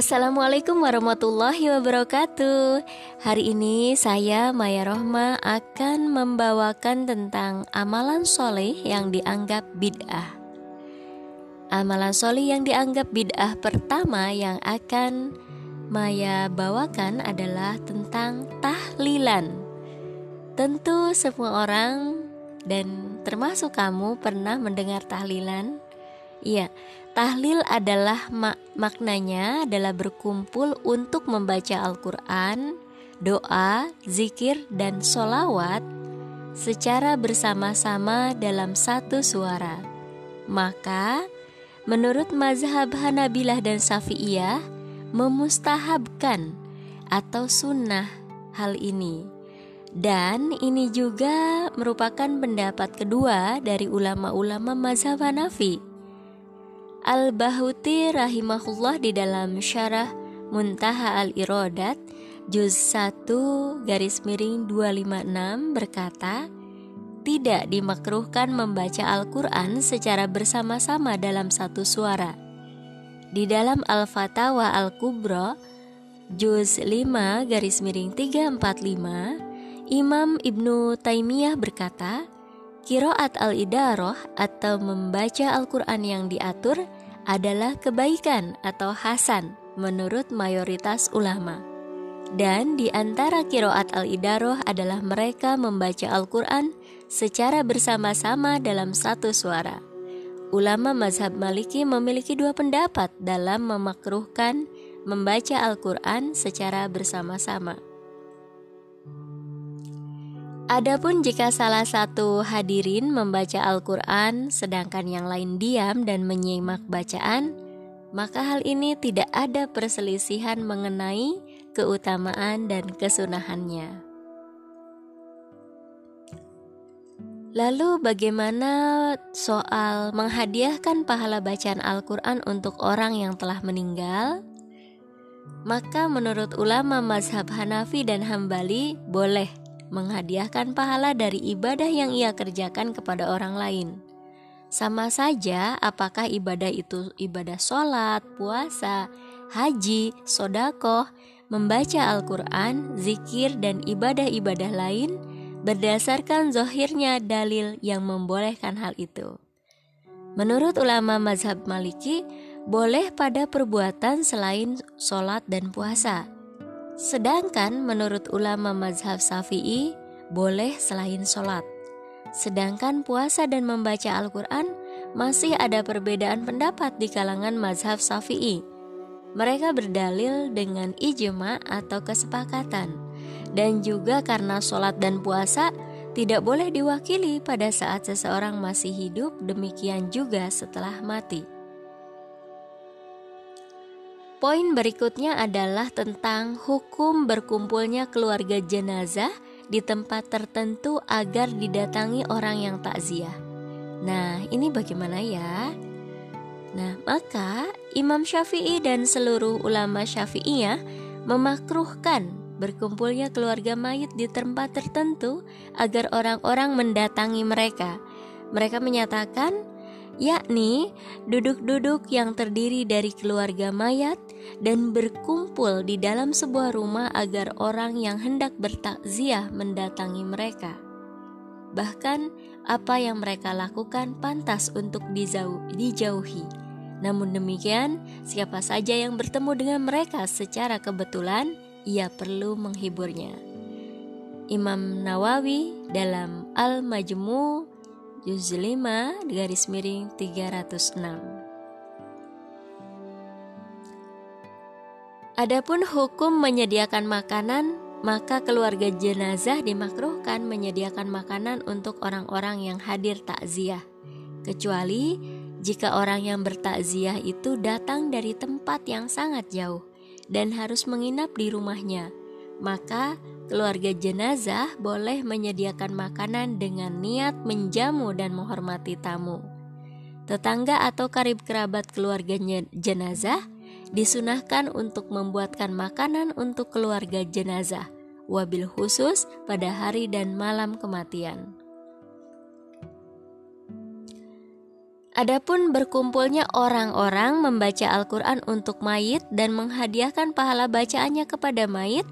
Assalamualaikum warahmatullahi wabarakatuh. Hari ini saya Maya Rohma akan membawakan tentang amalan soleh yang dianggap bid'ah. Amalan soleh yang dianggap bid'ah pertama yang akan Maya bawakan adalah tentang tahlilan. Tentu semua orang dan termasuk kamu pernah mendengar tahlilan. Iya, Tahlil adalah mak maknanya adalah berkumpul untuk membaca Al-Quran, doa, zikir, dan solawat secara bersama-sama dalam satu suara. Maka, menurut mazhab Hanabilah dan Syafi'iyah, memustahabkan atau sunnah hal ini. Dan ini juga merupakan pendapat kedua dari ulama-ulama mazhab Hanafi Al-Bahuti rahimahullah di dalam syarah Muntaha al-Irodat Juz 1 garis miring 256 berkata Tidak dimakruhkan membaca Al-Quran secara bersama-sama dalam satu suara. Di dalam Al-Fatawa Al-Kubro Juz 5 garis miring 345 Imam Ibnu Taimiyah berkata Kiroat al-idaroh atau membaca Al-Quran yang diatur adalah kebaikan atau hasan menurut mayoritas ulama. Dan di antara kiroat al-idaroh adalah mereka membaca Al-Quran secara bersama-sama dalam satu suara. Ulama mazhab maliki memiliki dua pendapat dalam memakruhkan membaca Al-Quran secara bersama-sama. Adapun jika salah satu hadirin membaca Al-Quran, sedangkan yang lain diam dan menyimak bacaan, maka hal ini tidak ada perselisihan mengenai keutamaan dan kesunahannya. Lalu, bagaimana soal menghadiahkan pahala bacaan Al-Quran untuk orang yang telah meninggal? Maka, menurut ulama mazhab Hanafi dan Hambali, boleh menghadiahkan pahala dari ibadah yang ia kerjakan kepada orang lain. Sama saja apakah ibadah itu ibadah sholat, puasa, haji, sodakoh, membaca Al-Quran, zikir, dan ibadah-ibadah lain berdasarkan zohirnya dalil yang membolehkan hal itu. Menurut ulama mazhab maliki, boleh pada perbuatan selain sholat dan puasa, Sedangkan menurut ulama mazhab Syafi'i boleh selain sholat. Sedangkan puasa dan membaca Al-Quran masih ada perbedaan pendapat di kalangan mazhab Syafi'i. Mereka berdalil dengan ijma atau kesepakatan. Dan juga karena sholat dan puasa tidak boleh diwakili pada saat seseorang masih hidup, demikian juga setelah mati. Poin berikutnya adalah tentang hukum berkumpulnya keluarga jenazah di tempat tertentu agar didatangi orang yang takziah. Nah, ini bagaimana ya? Nah, maka Imam Syafi'i dan seluruh ulama Syafi'iyah memakruhkan berkumpulnya keluarga mayit di tempat tertentu agar orang-orang mendatangi mereka. Mereka menyatakan yakni duduk-duduk yang terdiri dari keluarga mayat dan berkumpul di dalam sebuah rumah agar orang yang hendak bertakziah mendatangi mereka. Bahkan apa yang mereka lakukan pantas untuk dijauh, dijauhi. Namun demikian, siapa saja yang bertemu dengan mereka secara kebetulan, ia perlu menghiburnya. Imam Nawawi dalam Al-Majmu' juz 5 garis miring 306 Adapun hukum menyediakan makanan, maka keluarga jenazah dimakruhkan menyediakan makanan untuk orang-orang yang hadir takziah, kecuali jika orang yang bertakziah itu datang dari tempat yang sangat jauh dan harus menginap di rumahnya, maka keluarga jenazah boleh menyediakan makanan dengan niat menjamu dan menghormati tamu. Tetangga atau karib kerabat keluarga jenazah disunahkan untuk membuatkan makanan untuk keluarga jenazah, wabil khusus pada hari dan malam kematian. Adapun berkumpulnya orang-orang membaca Al-Quran untuk mayit dan menghadiahkan pahala bacaannya kepada mayit,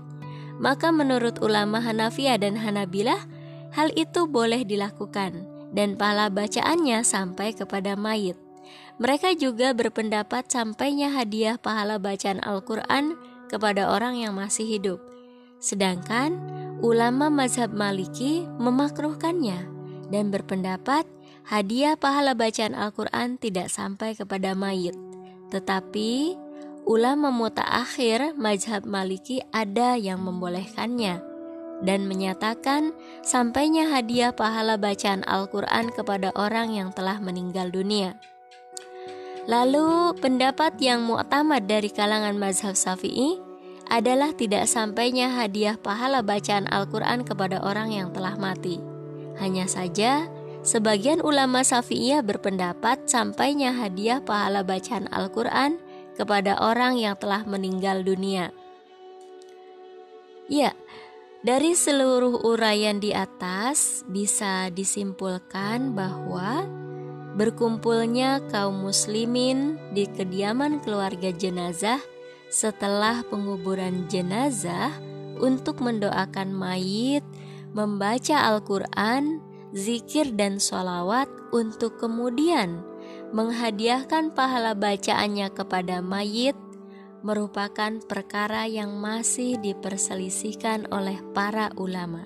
maka menurut ulama Hanafiya dan Hanabilah, hal itu boleh dilakukan dan pahala bacaannya sampai kepada mayit. Mereka juga berpendapat sampainya hadiah pahala bacaan Al-Quran kepada orang yang masih hidup. Sedangkan ulama mazhab Maliki memakruhkannya dan berpendapat hadiah pahala bacaan Al-Quran tidak sampai kepada mayit. Tetapi ulama mutaakhir mazhab Maliki ada yang membolehkannya dan menyatakan sampainya hadiah pahala bacaan Al-Quran kepada orang yang telah meninggal dunia. Lalu pendapat yang mu'tamad dari kalangan mazhab Syafi'i adalah tidak sampainya hadiah pahala bacaan Al-Quran kepada orang yang telah mati. Hanya saja, Sebagian ulama Syafi'iyah berpendapat sampainya hadiah pahala bacaan Al-Quran kepada orang yang telah meninggal dunia. Ya, dari seluruh uraian di atas bisa disimpulkan bahwa berkumpulnya kaum muslimin di kediaman keluarga jenazah setelah penguburan jenazah untuk mendoakan mayit, membaca Al-Quran, zikir dan sholawat untuk kemudian menghadiahkan pahala bacaannya kepada mayit merupakan perkara yang masih diperselisihkan oleh para ulama.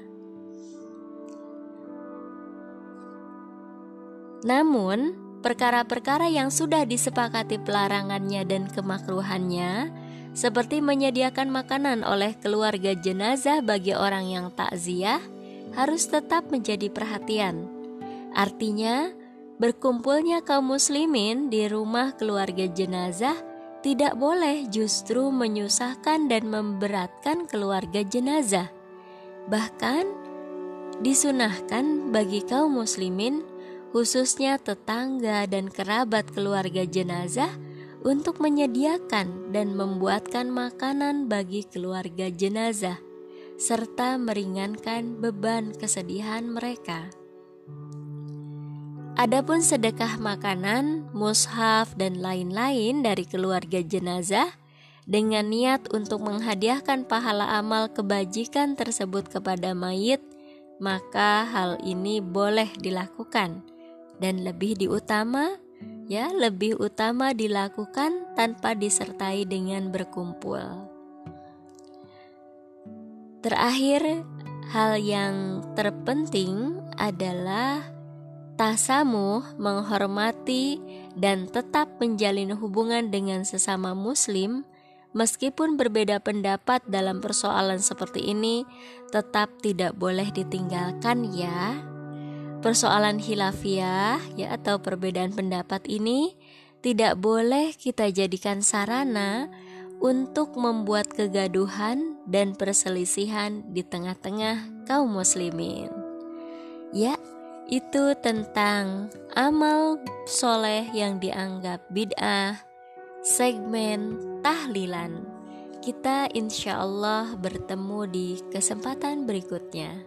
Namun, perkara-perkara yang sudah disepakati pelarangannya dan kemakruhannya, seperti menyediakan makanan oleh keluarga jenazah bagi orang yang takziah, harus tetap menjadi perhatian. Artinya, berkumpulnya kaum muslimin di rumah keluarga jenazah tidak boleh justru menyusahkan dan memberatkan keluarga jenazah. Bahkan, disunahkan bagi kaum muslimin, khususnya tetangga dan kerabat keluarga jenazah, untuk menyediakan dan membuatkan makanan bagi keluarga jenazah serta meringankan beban kesedihan mereka. Adapun sedekah makanan, mushaf, dan lain-lain dari keluarga jenazah dengan niat untuk menghadiahkan pahala amal kebajikan tersebut kepada mayit, maka hal ini boleh dilakukan dan lebih diutama ya lebih utama dilakukan tanpa disertai dengan berkumpul. Terakhir, hal yang terpenting adalah tasamu menghormati dan tetap menjalin hubungan dengan sesama muslim meskipun berbeda pendapat dalam persoalan seperti ini tetap tidak boleh ditinggalkan ya. Persoalan hilafiah ya atau perbedaan pendapat ini tidak boleh kita jadikan sarana untuk membuat kegaduhan dan perselisihan di tengah-tengah kaum muslimin. Ya, itu tentang amal soleh yang dianggap bid'ah, segmen tahlilan. Kita insya Allah bertemu di kesempatan berikutnya.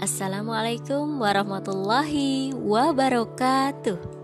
Assalamualaikum warahmatullahi wabarakatuh.